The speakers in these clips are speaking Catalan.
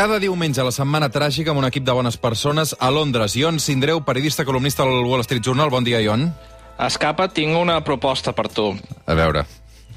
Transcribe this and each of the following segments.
Cada diumenge a la Setmana Tràgica amb un equip de bones persones a Londres. Ion Sindreu, periodista columnista al Wall Street Journal. Bon dia, Ion. Escapa, tinc una proposta per tu. A veure.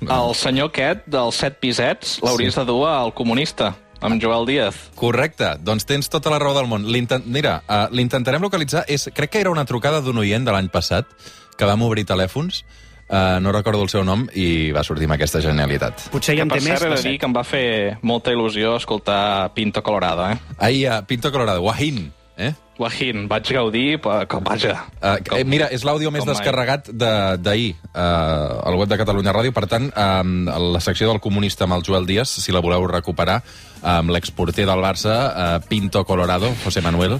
El senyor aquest, dels set pisets, l'hauries de dur al comunista, amb Joel Díaz. Correcte, doncs tens tota la raó del món. Mira, uh, l'intentarem localitzar. És, crec que era una trucada d'un oient de l'any passat que vam obrir telèfons, uh, no recordo el seu nom, i va sortir amb aquesta genialitat. Potser ja en Per té més cert, de de dir que em va fer molta il·lusió escoltar Pinto Colorado, eh? Ahir a Pinto Colorado, Wahin, eh? Wahin, vaig gaudir, però, com, vaja. Uh, eh, mira, és l'àudio més descarregat de- d'ahir uh, al web de Catalunya Ràdio. Per tant, um, la secció del comunista amb el Joel Díaz, si la voleu recuperar, amb l'exporter del Barça, uh, Pinto Colorado, José Manuel, uh,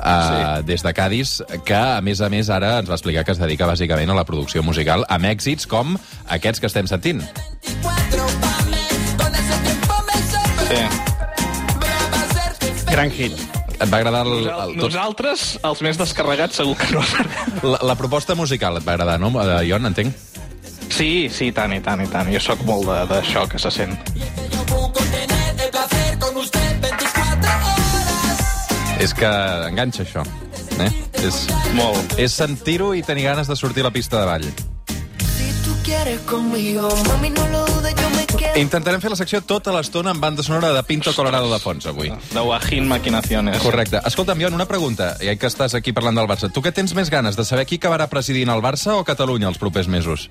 sí. des de Cádiz, que, a més a més, ara ens va explicar que es dedica bàsicament a la producció musical amb èxits com aquests que estem sentint. Sí. Gran hit. Et va agradar el,Nosal- el, tot, Nosaltres, els més descarregats, segur que no. la, la proposta musical et va agradar, no, Ion, entenc? Sí, sí, tant, i tant, i tant. Jo sóc molt de- d'això que se sent. És que enganxa, això. Eh? És, Molt. és sentir-ho i tenir ganes de sortir a la pista de ball. Intentarem fer la secció tota l'estona amb banda sonora de Pinto Colorado de fons, avui. De Wahin Maquinaciones. Correcte. Escolta'm, Ion, una pregunta, ja que estàs aquí parlant del Barça. Tu què tens més ganes, de saber qui acabarà presidint el Barça o Catalunya els propers mesos?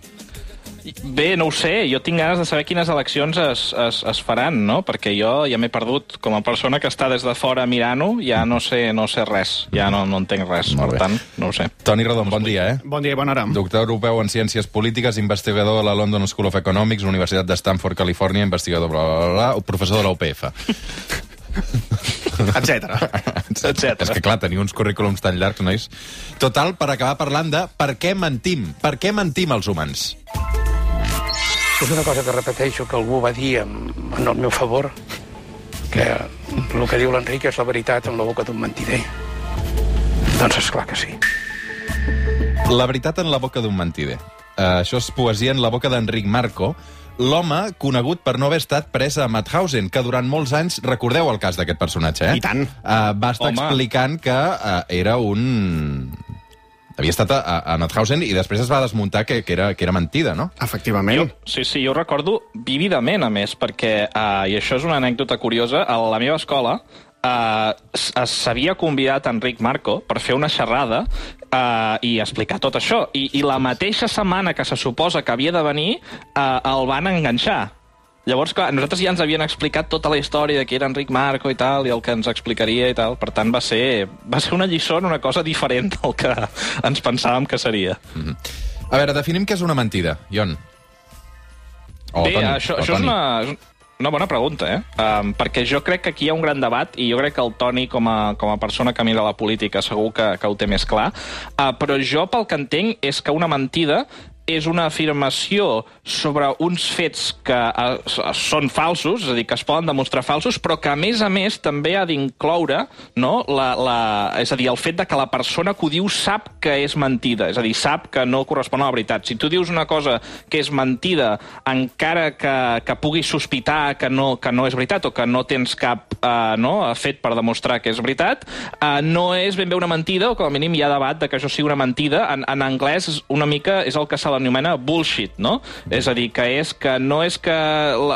Bé, no ho sé. Jo tinc ganes de saber quines eleccions es, es, es faran, no? Perquè jo ja m'he perdut. Com a persona que està des de fora mirant-ho, ja no sé, no sé res. Ja no, no entenc res. Molt per bé. tant, no ho sé. Toni Rodon, bon dia, eh? Bon dia i bona hora. Doctor europeu en Ciències Polítiques, investigador a la London School of Economics, Universitat de Stanford, Califòrnia, investigador, bla, bla, bla, bla, professor de la UPF. Etcètera. Etcètera. És que, clar, teniu uns currículums tan llargs, nois. Total, per acabar parlant de per què mentim. Per què mentim els humans? És una cosa que repeteixo que algú va dir en, en el meu favor, que el que diu l'Enric és la veritat en la boca d'un mentider. Doncs és clar que sí. La veritat en la boca d'un mentider. Uh, això és poesia en la boca d'Enric Marco, l'home conegut per no haver estat pres a Mauthausen, que durant molts anys, recordeu el cas d'aquest personatge, eh? I tant. Uh, va estar Home. explicant que uh, era un... Havia estat a, a, Mauthausen i després es va desmuntar que, que, era, que era mentida, no? Efectivament. Sí, sí, jo ho recordo vívidament, a més, perquè, uh, i això és una anècdota curiosa, a la meva escola uh, s'havia convidat Enric Marco per fer una xerrada uh, i explicar tot això. I, I la mateixa setmana que se suposa que havia de venir, uh, el van enganxar. Llavors, clar, nosaltres ja ens havien explicat tota la història de qui era Enric Marco i tal, i el que ens explicaria i tal. Per tant, va ser, va ser una lliçó en una cosa diferent del que ens pensàvem que seria. A veure, definim què és una mentida, Ion. O Bé, Toni, això, o això és una, una bona pregunta, eh? Um, perquè jo crec que aquí hi ha un gran debat i jo crec que el Toni, com a, com a persona que mira la política, segur que, que ho té més clar. Uh, però jo, pel que entenc, és que una mentida és una afirmació sobre uns fets que uh, són falsos, és a dir, que es poden demostrar falsos, però que, a més a més, també ha d'incloure no, la, la, és a dir, el fet de que la persona que ho diu sap que és mentida, és a dir, sap que no correspon a la veritat. Si tu dius una cosa que és mentida, encara que, que puguis sospitar que no, que no és veritat o que no tens cap uh, no, fet per demostrar que és veritat, uh, no és ben bé una mentida, o com a mínim hi ha debat de que això sigui una mentida. En, en anglès una mica és el que se l'anomena bullshit, no? És a dir, que és que no és que...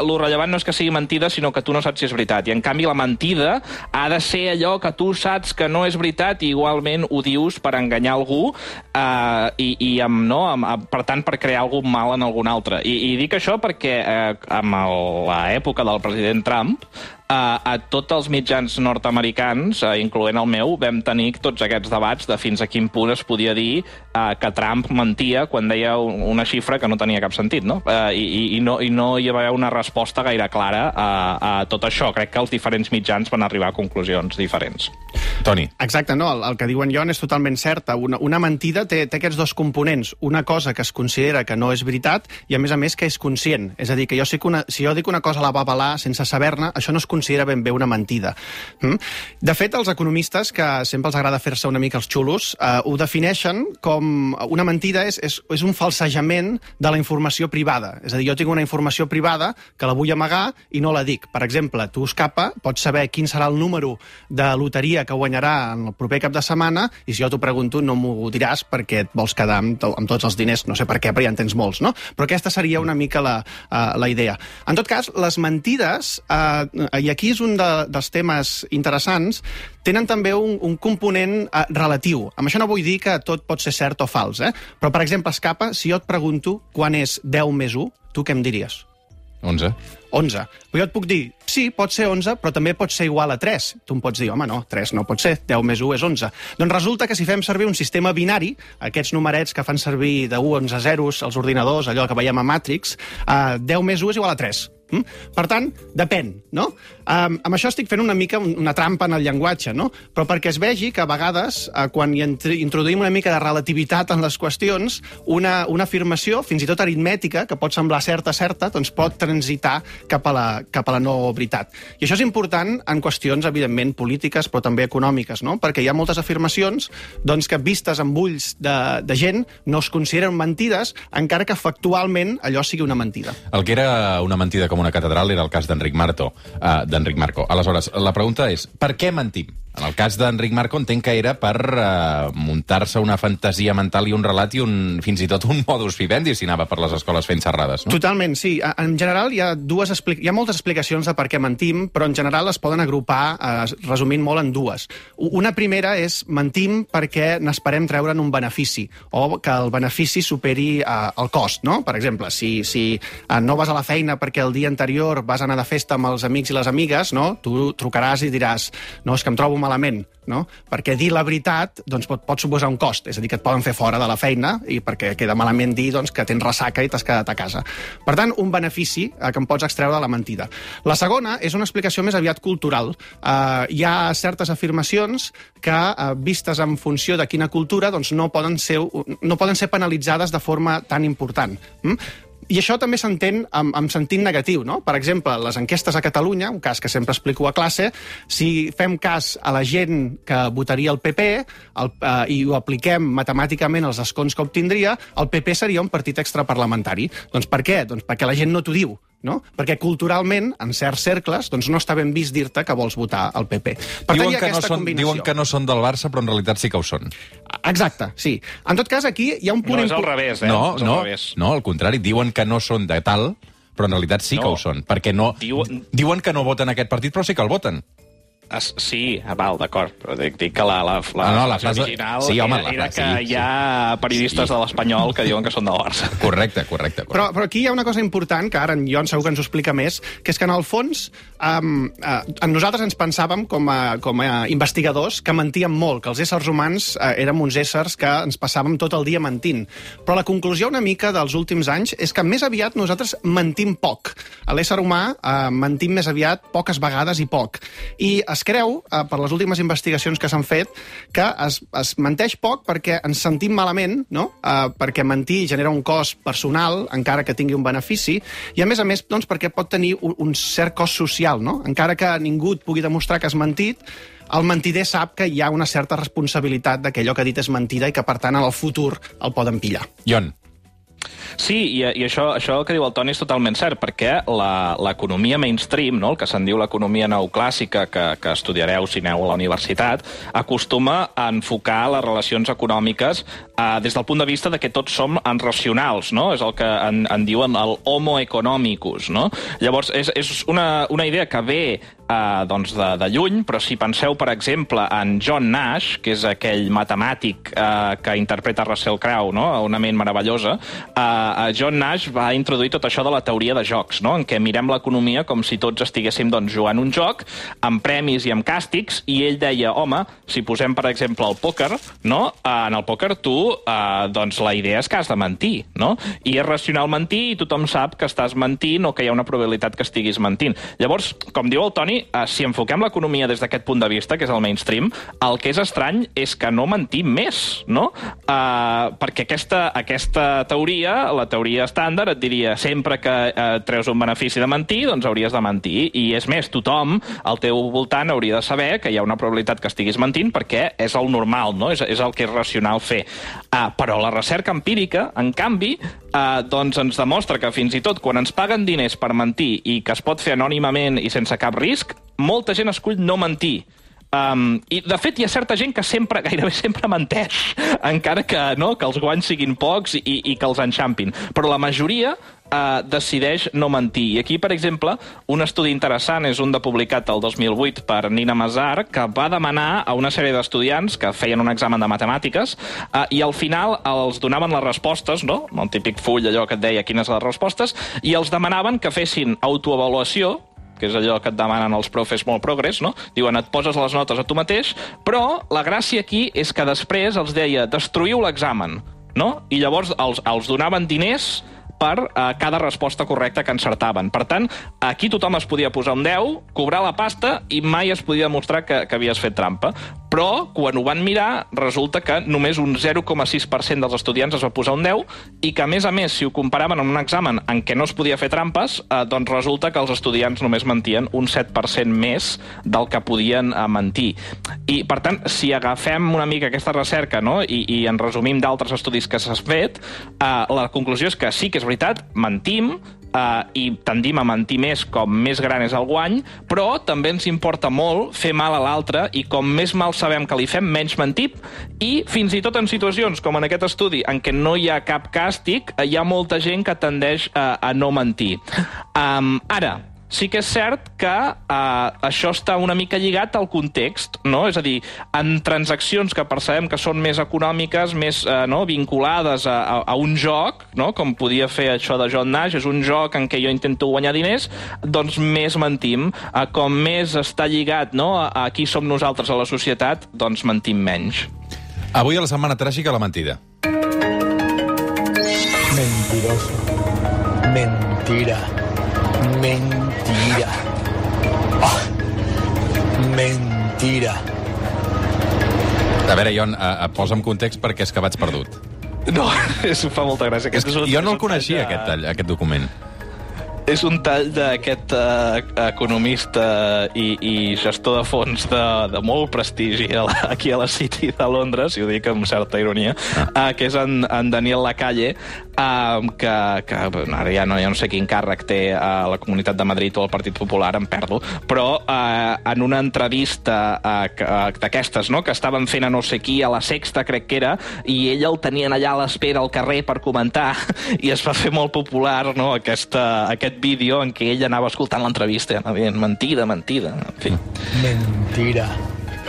Lo rellevant no és que sigui mentida, sinó que tu no saps si és veritat. I en canvi la mentida ha de ser allò que tu saps que no és veritat i igualment ho dius per enganyar algú uh, i, i amb, no, amb, per tant per crear algun mal en algun altre. I, i dic això perquè eh, amb l'època del president Trump a, a tots els mitjans nord-americans, uh, incloent el meu, vam tenir tots aquests debats de fins a quin punt es podia dir uh, que Trump mentia quan deia una xifra que no tenia cap sentit, no? Uh, i, i, no, I no hi va haver una resposta gaire clara a, a tot això. Crec que els diferents mitjans van arribar a conclusions diferents. Toni. Exacte, no, el, el que diuen Jon és totalment certa. Una, una mentida té, té aquests dos components. Una cosa que es considera que no és veritat i, a més a més, que és conscient. És a dir, que jo sé que una, si jo dic una cosa a la babalà sense saber-ne, això no es considera ben bé una mentida. Mm? De fet, els economistes, que sempre els agrada fer-se una mica els xulos, eh, ho defineixen com una mentida és, és, és un falsejament de la informació privada. És a dir, jo tinc una informació privada que la vull amagar i no la dic. Per exemple, tu, Escapa, pots saber quin serà el número de loteria que guanyarà en el proper cap de setmana i si jo t'ho pregunto no m'ho diràs perquè et vols quedar amb, amb tots els diners, no sé per què, però ja en tens molts, no? Però aquesta seria una mica la, uh, la idea. En tot cas, les mentides, uh, i aquí és un de, dels temes interessants, tenen també un, un component uh, relatiu. Amb això no vull dir que tot pot ser cert o fals, eh? però, per exemple, Escapa, si jo et pregunto quan és 10 més 1, tu què em diries? 11. 11. Però jo et puc dir, sí, pot ser 11, però també pot ser igual a 3. Tu em pots dir, home, no, 3 no pot ser, 10 més 1 és 11. Doncs resulta que si fem servir un sistema binari, aquests numerets que fan servir de 1 a 11 zeros als ordinadors, allò que veiem a Matrix, eh, 10 més 1 és igual a 3. Mm? Per tant, depèn, no? Um, amb això estic fent una mica una trampa en el llenguatge, no? Però perquè es vegi que a vegades, uh, quan hi introduïm una mica de relativitat en les qüestions, una, una afirmació, fins i tot aritmètica, que pot semblar certa, certa, doncs pot transitar cap a la, cap a la no veritat. I això és important en qüestions, evidentment, polítiques, però també econòmiques, no? Perquè hi ha moltes afirmacions doncs, que vistes amb ulls de, de gent no es consideren mentides, encara que factualment allò sigui una mentida. El que era una mentida com com una catedral era el cas d'Enric Marto, uh, d'Enric Marco. Aleshores, la pregunta és, per què mentim? En el cas d'Enric Marco entenc que era per uh, muntar-se una fantasia mental i un relat i un, fins i tot un modus vivendi si anava per les escoles fent xerrades, no? Totalment, sí. En general hi ha, dues hi ha moltes explicacions de per què mentim, però en general es poden agrupar, uh, resumint molt, en dues. Una primera és mentim perquè n'esperem treure'n un benefici, o que el benefici superi uh, el cost, no? Per exemple, si, si uh, no vas a la feina perquè el dia anterior vas anar de festa amb els amics i les amigues, no? Tu trucaràs i diràs, no, és que em trobo malament, no? Perquè dir la veritat doncs, pot, pot suposar un cost, és a dir, que et poden fer fora de la feina i perquè queda malament dir doncs, que tens ressaca i t'has quedat a casa. Per tant, un benefici eh, que em pots extreure de la mentida. La segona és una explicació més aviat cultural. Eh, hi ha certes afirmacions que, eh, vistes en funció de quina cultura, doncs, no, poden ser, no poden ser penalitzades de forma tan important. Mm? I això també s'entén amb, amb sentit negatiu, no? Per exemple, les enquestes a Catalunya, un cas que sempre explico a classe, si fem cas a la gent que votaria el PP el, eh, i ho apliquem matemàticament als escons que obtindria, el PP seria un partit extraparlamentari. Doncs per què? Doncs perquè la gent no t'ho diu no? Perquè culturalment, en certs cercles, doncs no està ben vist dir-te que vols votar el PP. Per diuen, tant, que no són, combinació. diuen que no són del Barça, però en realitat sí que ho són. Exacte, sí. En tot cas, aquí hi ha un punt... No, és al revés, eh? No, al no, revés. no, al contrari, diuen que no són de tal, però en realitat sí No. que ho són, perquè no... Diuen- Diuen que no voten aquest partit, però sí que el voten. Es, sí, val, d'acord, però dic, dic que la, la, la, Ah, no, la frase original sí, home, era, la era frase, que sí, hi ha periodistes Sí. de l'Espanyol que diuen que són del Barça. Correcte, correcte. correcte. Però, però aquí hi ha una cosa important, que ara en Jon segur que ens ho explica més, que és que en el fons um, uh, en nosaltres ens pensàvem com a, com a investigadors que mentíem molt, que els éssers humans uh, érem uns éssers que ens passàvem tot el dia mentint. Però la conclusió una mica dels últims anys és que més aviat nosaltres mentim poc. A l'ésser humà uh, mentim més aviat poques vegades i poc. I es creu, uh, per les últimes investigacions que s'han fet, que es, es menteix poc perquè ens sentim malament, no? Uh, perquè mentir genera un cost personal, encara que tingui un benefici, i a més a més doncs, perquè pot tenir un, un cert cost social, no? Encara que ningú et pugui demostrar que has mentit, el mentider sap que hi ha una certa responsabilitat de que allò que ha dit és mentida i que, per tant, en el futur el poden pillar. Ion, Sí, i, i això, això que diu el Toni és totalment cert, perquè l'economia mainstream, no? el que se'n diu l'economia neoclàssica, que, que estudiareu si aneu a la universitat, acostuma a enfocar les relacions econòmiques eh, des del punt de vista de que tots som en racionals, no? és el que en, en diuen el homo economicus. No? Llavors, és, és una, una idea que ve eh, doncs de, de lluny, però si penseu, per exemple, en John Nash, que és aquell matemàtic eh, que interpreta Russell Crowe, no? una ment meravellosa, eh, John Nash va introduir tot això de la teoria de jocs, no? en què mirem l'economia com si tots estiguéssim doncs, jugant un joc amb premis i amb càstigs, i ell deia, home, si posem, per exemple, el pòquer, no? Eh, en el pòquer tu, eh, doncs la idea és que has de mentir, no? I és racional mentir i tothom sap que estàs mentint o que hi ha una probabilitat que estiguis mentint. Llavors, com diu el Toni, eh, si enfoquem l'economia des d'aquest punt de vista, que és el mainstream, el que és estrany és que no mentim més, no? Uh, perquè aquesta, aquesta teoria, la teoria estàndard, et diria sempre que uh, treus un benefici de mentir, doncs hauries de mentir. I és més, tothom al teu voltant hauria de saber que hi ha una probabilitat que estiguis mentint perquè és el normal, no? És, és el que és racional fer. Uh, però la recerca empírica, en canvi, uh, doncs ens demostra que fins i tot quan ens paguen diners per mentir i que es pot fer anònimament i sense cap risc, molta gent escull no mentir. Um, I, de fet, hi ha certa gent que sempre, gairebé sempre menteix, encara que, no, que els guanys siguin pocs i, i que els enxampin. Però la majoria uh, decideix no mentir. I aquí, per exemple, un estudi interessant és un de publicat el 2008 per Nina Mazar, que va demanar a una sèrie d'estudiants que feien un examen de matemàtiques uh, i al final els donaven les respostes, no? el típic full allò que et deia quines les respostes, i els demanaven que fessin autoavaluació, que és allò que et demanen els profes molt progres, no? Diuen, et poses les notes a tu mateix, però la gràcia aquí és que després els deia, destruïu l'examen, no? I llavors els, els donaven diners per uh, cada resposta correcta que encertaven. Per tant, aquí tothom es podia posar un 10, cobrar la pasta i mai es podia demostrar que, que havies fet trampa. Però, quan ho van mirar, resulta que només un 0,6% dels estudiants es va posar un 10 i que, a més a més, si ho comparaven amb un examen en què no es podia fer trampes, eh, doncs resulta que els estudiants només mentien un 7% més del que podien eh, mentir. I, per tant, si agafem una mica aquesta recerca no? I, i en resumim d'altres estudis que s'ha fet, eh, la conclusió és que sí que és veritat, mentim, Uh, i tendim a mentir més com més gran és el guany, però també ens importa molt fer mal a l'altre i com més mal sabem que li fem, menys mentim. I fins i tot en situacions com en aquest estudi en què no hi ha cap càstig, hi ha molta gent que tendeix a, a no mentir. Um, ara, sí que és cert que uh, això està una mica lligat al context, no? És a dir, en transaccions que percebem que són més econòmiques, més uh, no, vinculades a, a, a un joc, no? com podia fer això de John Nash, és un joc en què jo intento guanyar diners, doncs més mentim. Uh, com més està lligat no, a, a qui som nosaltres a la societat, doncs mentim menys. Avui a la setmana tràgica, la mentida. Mentiroso. Mentira. Mentira. Ah. Mentira. A veure, Ion, uh, uh, posa'm context perquè és que vaig perdut. No, és, fa molta gràcia. És Aquest que és un, jo no és el coneixia, aquest, tall, aquest document. És un tall d'aquest uh, economista i, i gestor de fons de, de molt prestigi a la, aquí a la City de Londres, i ho dic amb certa ironia, uh, que és en, en Daniel Lacalle, uh, que, que bueno, ara ja no, ja no sé quin càrrec té a la Comunitat de Madrid o al Partit Popular, em perdo, però uh, en una entrevista uh, d'aquestes, no?, que estaven fent a no sé qui, a la Sexta, crec que era, i ell el tenien allà a l'espera al carrer per comentar, i es va fer molt popular, no?, aquesta, aquest vídeo en què ell anava escoltant l'entrevista i anava dient mentida, mentida, en fi, Mentira.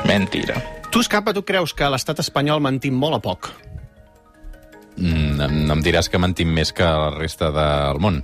mentira. Tu, Escapa, tu creus que l'estat espanyol mentim molt o poc? Mm, no em diràs que mentim més que la resta del món.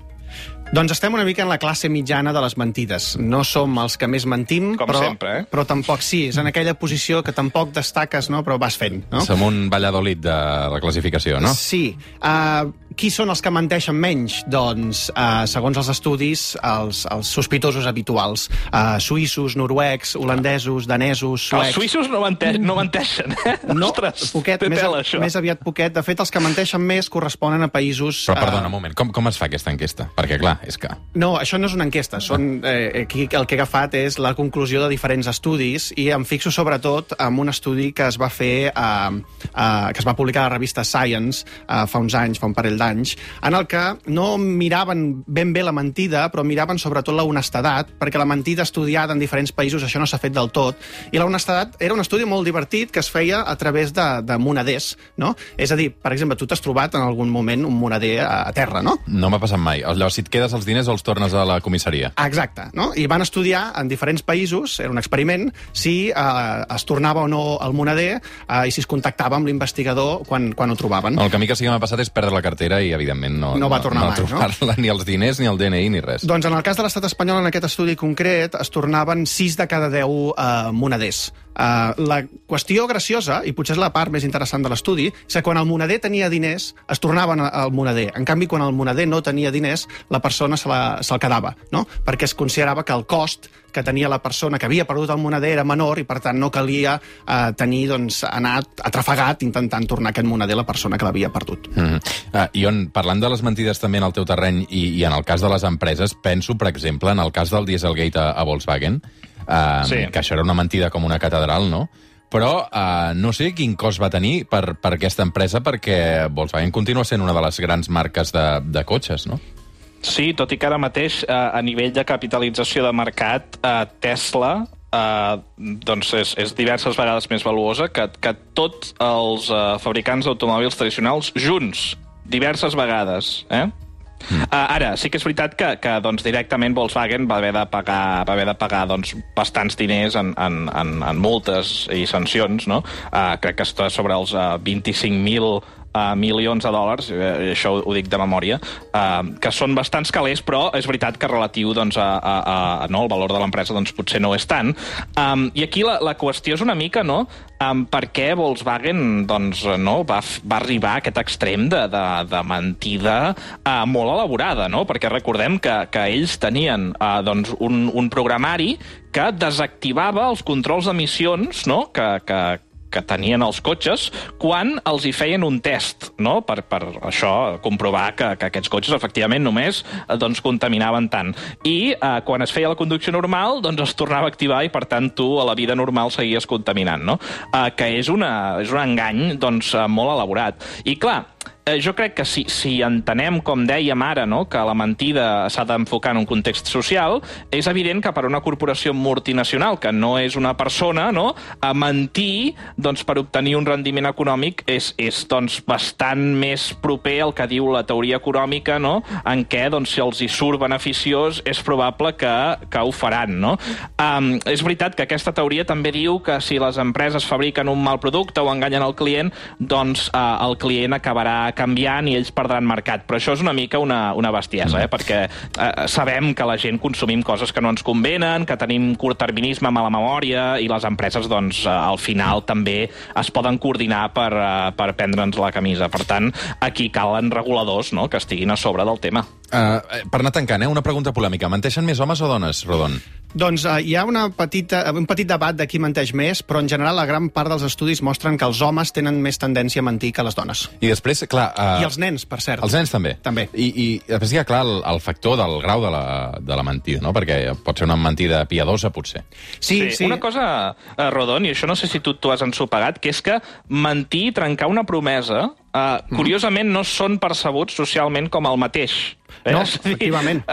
Doncs estem una mica en la classe mitjana de les mentides. No som els que més mentim, Com però, sempre, eh? però tampoc sí. És en aquella posició que tampoc destaques, no? però vas fent. No? Som un Valladolid de la classificació, no? Sí. Uh, qui són els que menteixen menys? Doncs, uh, segons els estudis, els, els sospitosos habituals. Uh, suïssos, noruecs, holandesos, danesos, suecs... Els suïssos no, mente no menteixen, eh? No, Ostres, poquet, té més, tela, això. més aviat poquet. De fet, els que menteixen més corresponen a països... Però perdona, eh, un moment, com, com es fa aquesta enquesta? Perquè, clar, és que... No, això no és una enquesta. Són, eh, aquí el que he agafat és la conclusió de diferents estudis i em fixo sobretot en un estudi que es va fer, eh, eh, que es va publicar a la revista Science eh, fa uns anys, fa un parell d'anys, en el que no miraven ben bé la mentida, però miraven sobretot la honestedat, perquè la mentida estudiada en diferents països això no s'ha fet del tot, i la honestedat era un estudi molt divertit que es feia a través de, de moneders, no? És a dir, per exemple, tu t'has trobat en algun moment un moneder a, a terra, no? No m'ha passat mai. Llavors, si et quedes els diners, els tornes a la comissaria. Exacte, no? I van estudiar en diferents països, era un experiment, si eh, es tornava o no el moneder eh, i si es contactava amb l'investigador quan, quan ho trobaven. El mi que sí que m'ha passat és perdre la cartera i, evidentment, no, No va tornar no, mai, no? Ni els diners, ni el DNI, ni res. Doncs en el cas de l'estat espanyol, en aquest estudi concret, es tornaven 6 de cada 10 eh, moneders. Uh, la qüestió graciosa, i potser és la part més interessant de l'estudi, és que quan el moneder tenia diners, es tornaven al moneder. En canvi, quan el moneder no tenia diners, la persona se'l se quedava, no? perquè es considerava que el cost que tenia la persona que havia perdut el moneder era menor i, per tant, no calia uh, tenir, doncs, anar atrafegat intentant tornar aquest moneder a la persona que l'havia perdut. Mm -hmm. uh, Ion, parlant de les mentides també en el teu terreny i, i en el cas de les empreses, penso, per exemple, en el cas del Dieselgate a, a Volkswagen, uh, Sí. que això era una mentida com una catedral, no? Però uh, no sé quin cost va tenir per, per aquesta empresa, perquè Volkswagen continua sent una de les grans marques de, de cotxes, no? Sí, tot i que ara mateix, eh, a nivell de capitalització de mercat, eh, Tesla eh, doncs és, és diverses vegades més valuosa que, que tots els eh, fabricants d'automòbils tradicionals junts, diverses vegades. Eh? Uh, ara, sí que és veritat que, que doncs, directament Volkswagen va haver de pagar, va haver de pagar doncs, bastants diners en, en, en, en multes i sancions, no? Uh, crec que està sobre els uh, 25.000 uh, milions de dòlars, eh, això ho, ho dic de memòria, uh, que són bastants calés, però és veritat que relatiu doncs, a, a, a no, el valor de l'empresa doncs, potser no és tant. Um, I aquí la, la qüestió és una mica, no?, um, per què Volkswagen doncs, no, va, va arribar a aquest extrem de, de, de mentida uh, molt elaborada, no? Perquè recordem que, que ells tenien uh, doncs, un, un programari que desactivava els controls d'emissions no? que, que, que tenien els cotxes quan els hi feien un test, no? per, per això comprovar que, que aquests cotxes efectivament només eh, doncs, contaminaven tant. I eh, quan es feia la conducció normal, doncs es tornava a activar i per tant tu a la vida normal seguies contaminant, no? Eh, que és, una, és un engany doncs, eh, molt elaborat. I clar, jo crec que si, si entenem, com dèiem ara, no, que la mentida s'ha d'enfocar en un context social, és evident que per una corporació multinacional, que no és una persona, no, a mentir doncs, per obtenir un rendiment econòmic és, és doncs, bastant més proper al que diu la teoria econòmica, no, en què doncs, si els hi surt beneficiós és probable que, que ho faran. No? Um, és veritat que aquesta teoria també diu que si les empreses fabriquen un mal producte o enganyen el client, doncs uh, el client acabarà canviant i ells perdran mercat. Però això és una mica una, una bestiesa, eh? perquè uh, sabem que la gent consumim coses que no ens convenen, que tenim curtterminisme, mala memòria, i les empreses, doncs, uh, al final també es poden coordinar per, uh, per prendre'ns la camisa. Per tant, aquí calen reguladors no? que estiguin a sobre del tema. Uh, per anar tancant, eh? una pregunta polèmica. Menteixen més homes o dones, Rodon? Doncs uh, hi ha una petita, un petit debat de qui menteix més, però en general la gran part dels estudis mostren que els homes tenen més tendència a mentir que les dones. I després, clar... Uh, I els nens, per cert. Els nens també. També. I, i després hi ha, clar, el, el factor del grau de la, de la mentida, no? Perquè pot ser una mentida piadosa, potser. Sí, sí. Una cosa, eh, Rodon, i això no sé si tu t'ho has ensopegat, que és que mentir, trencar una promesa, eh, curiosament no són percebuts socialment com el mateix. Eh? No, efectivament.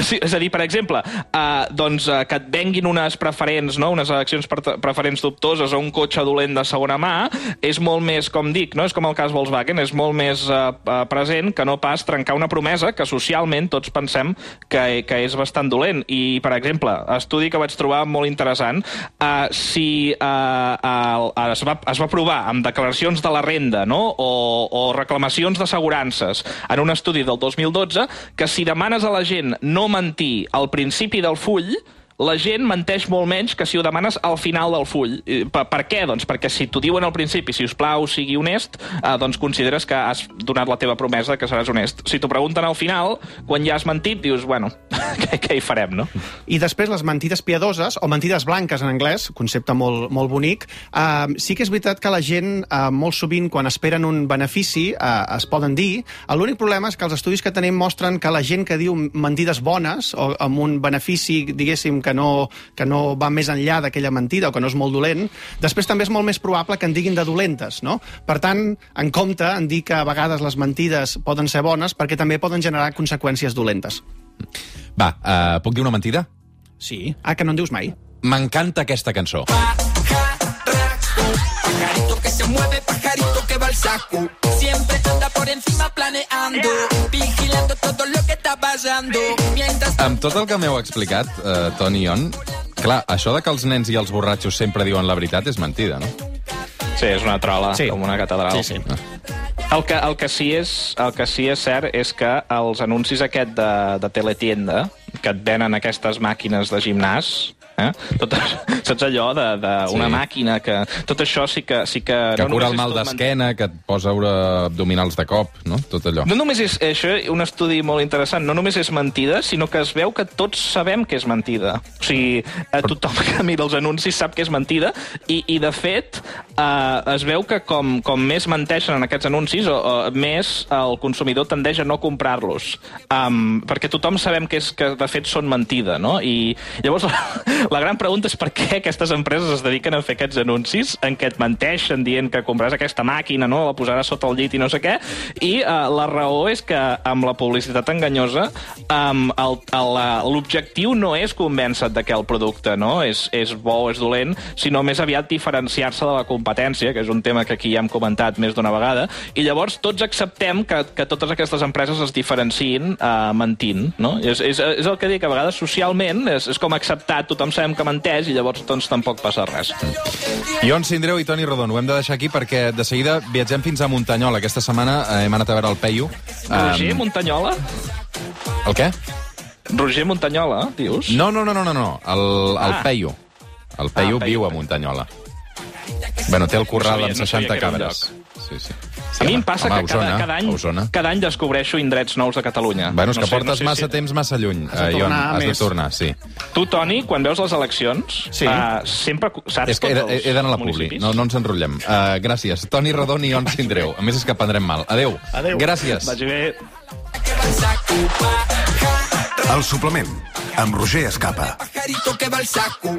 Sí, és a dir, per exemple, uh, doncs, uh, que et venguin unes preferents, no? unes eleccions preferents dubtoses o un cotxe dolent de segona mà, és molt més, com dic, no? és com el cas Volkswagen, és molt més uh, uh, present que no pas trencar una promesa que socialment tots pensem que, que és bastant dolent. I, per exemple, estudi que vaig trobar molt interessant, uh, si uh, uh, es, va, es va provar amb declaracions de la renda no? o, o reclamacions d'assegurances en un estudi del 2012 que si demanes a la gent no mentir. Al principi del full, la gent menteix molt menys que si ho demanes al final del full. Per, per què? Doncs perquè si t'ho diuen al principi, si us plau, sigui honest, eh, doncs consideres que has donat la teva promesa que seràs honest. Si t'ho pregunten al final, quan ja has mentit, dius, bueno, què, què hi farem, no? I després les mentides piadoses, o mentides blanques en anglès, concepte molt, molt bonic, eh, sí que és veritat que la gent eh, molt sovint, quan esperen un benefici, eh, es poden dir. L'únic problema és que els estudis que tenim mostren que la gent que diu mentides bones, o amb un benefici, diguéssim, que que no, que no va més enllà d'aquella mentida o que no és molt dolent, després també és molt més probable que en diguin de dolentes, no? Per tant, en compte en dir que a vegades les mentides poden ser bones perquè també poden generar conseqüències dolentes. Va, uh, puc dir una mentida? Sí. Ah, que no en dius mai? M'encanta aquesta cançó. Pajarito que se mueve, pajarito que va al saco. Siempre anda por encima planeando, vigilando todo lo que está pasando. Mientras Amb tot el que m'heu explicat, uh, Toni i On, clar, això de que els nens i els borratxos sempre diuen la veritat és mentida, no? Sí, és una trola, Sí. com una catedral. Sí, sí. El que, el, que sí és, el que sí és cert és que els anuncis aquest de, de teletienda, que et venen aquestes màquines de gimnàs, eh? Tot, saps allò d'una Sí. una màquina que... Tot això sí que... Sí que, Que no cura el mal d'esquena, que et posa abdominals de cop, no? Tot allò. No només és això, un estudi molt interessant, no només és mentida, sinó que es veu que tots sabem que és mentida. O sigui, eh, tothom que mira els anuncis sap que és mentida, i, i de fet, eh, es veu que com, com més menteixen en aquests anuncis, o, o, més el consumidor tendeix a no comprar-los. Um, perquè tothom sabem que, és, que de fet són mentida, no? I llavors la, gran pregunta és per què aquestes empreses es dediquen a fer aquests anuncis en què et menteixen dient que compraràs aquesta màquina, no? la posaràs sota el llit i no sé què, i uh, la raó és que amb la publicitat enganyosa la- l'objectiu no és convèncer de que el producte no? és, és bo o és dolent, sinó més aviat diferenciar-se de la competència, que és un tema que aquí ja hem comentat més d'una vegada, i llavors tots acceptem que, que totes aquestes empreses es diferenciïn uh, mentint. No? És, és, és el que dic, a vegades socialment és, és com acceptat, tothom sabem que menteix i llavors doncs tampoc passa res. Ion Sindreu i Toni Rodon, ho hem de deixar aquí perquè de seguida viatgem fins a Muntanyola. Aquesta setmana eh, hem anat a veure el Peyu. Roger Um, Montanyola? el què? Roger Montanyola, dius? No, no, no, no, no, no. El, el Ah. Peyu. El Peyu Ah, Peyu, viu a. Muntanyola. Bueno, té el corral No sabia- amb no sabia 60 que era un cabres. Sí, sí. A mi em passa home, que Osona, cada, cada, any, Osona. cada any descobreixo indrets nous de Catalunya. Bueno, és que sé- portes sé massa temps massa lluny, Has de eh, Ion. tornar Has de tornar, sí. Tu, Toni, quan veus les eleccions, Sí. uh, sempre saps És que he, tots he, he d'anar a la publi, no, no ens enrotllem. Uh, gràcies. Toni Rodon i Ion Sindreu. A més, és que prendrem mal. Adeu. Adeu. Gràcies. Vagi bé. El suplement, amb Roger Escapa. pajarito que va al saco.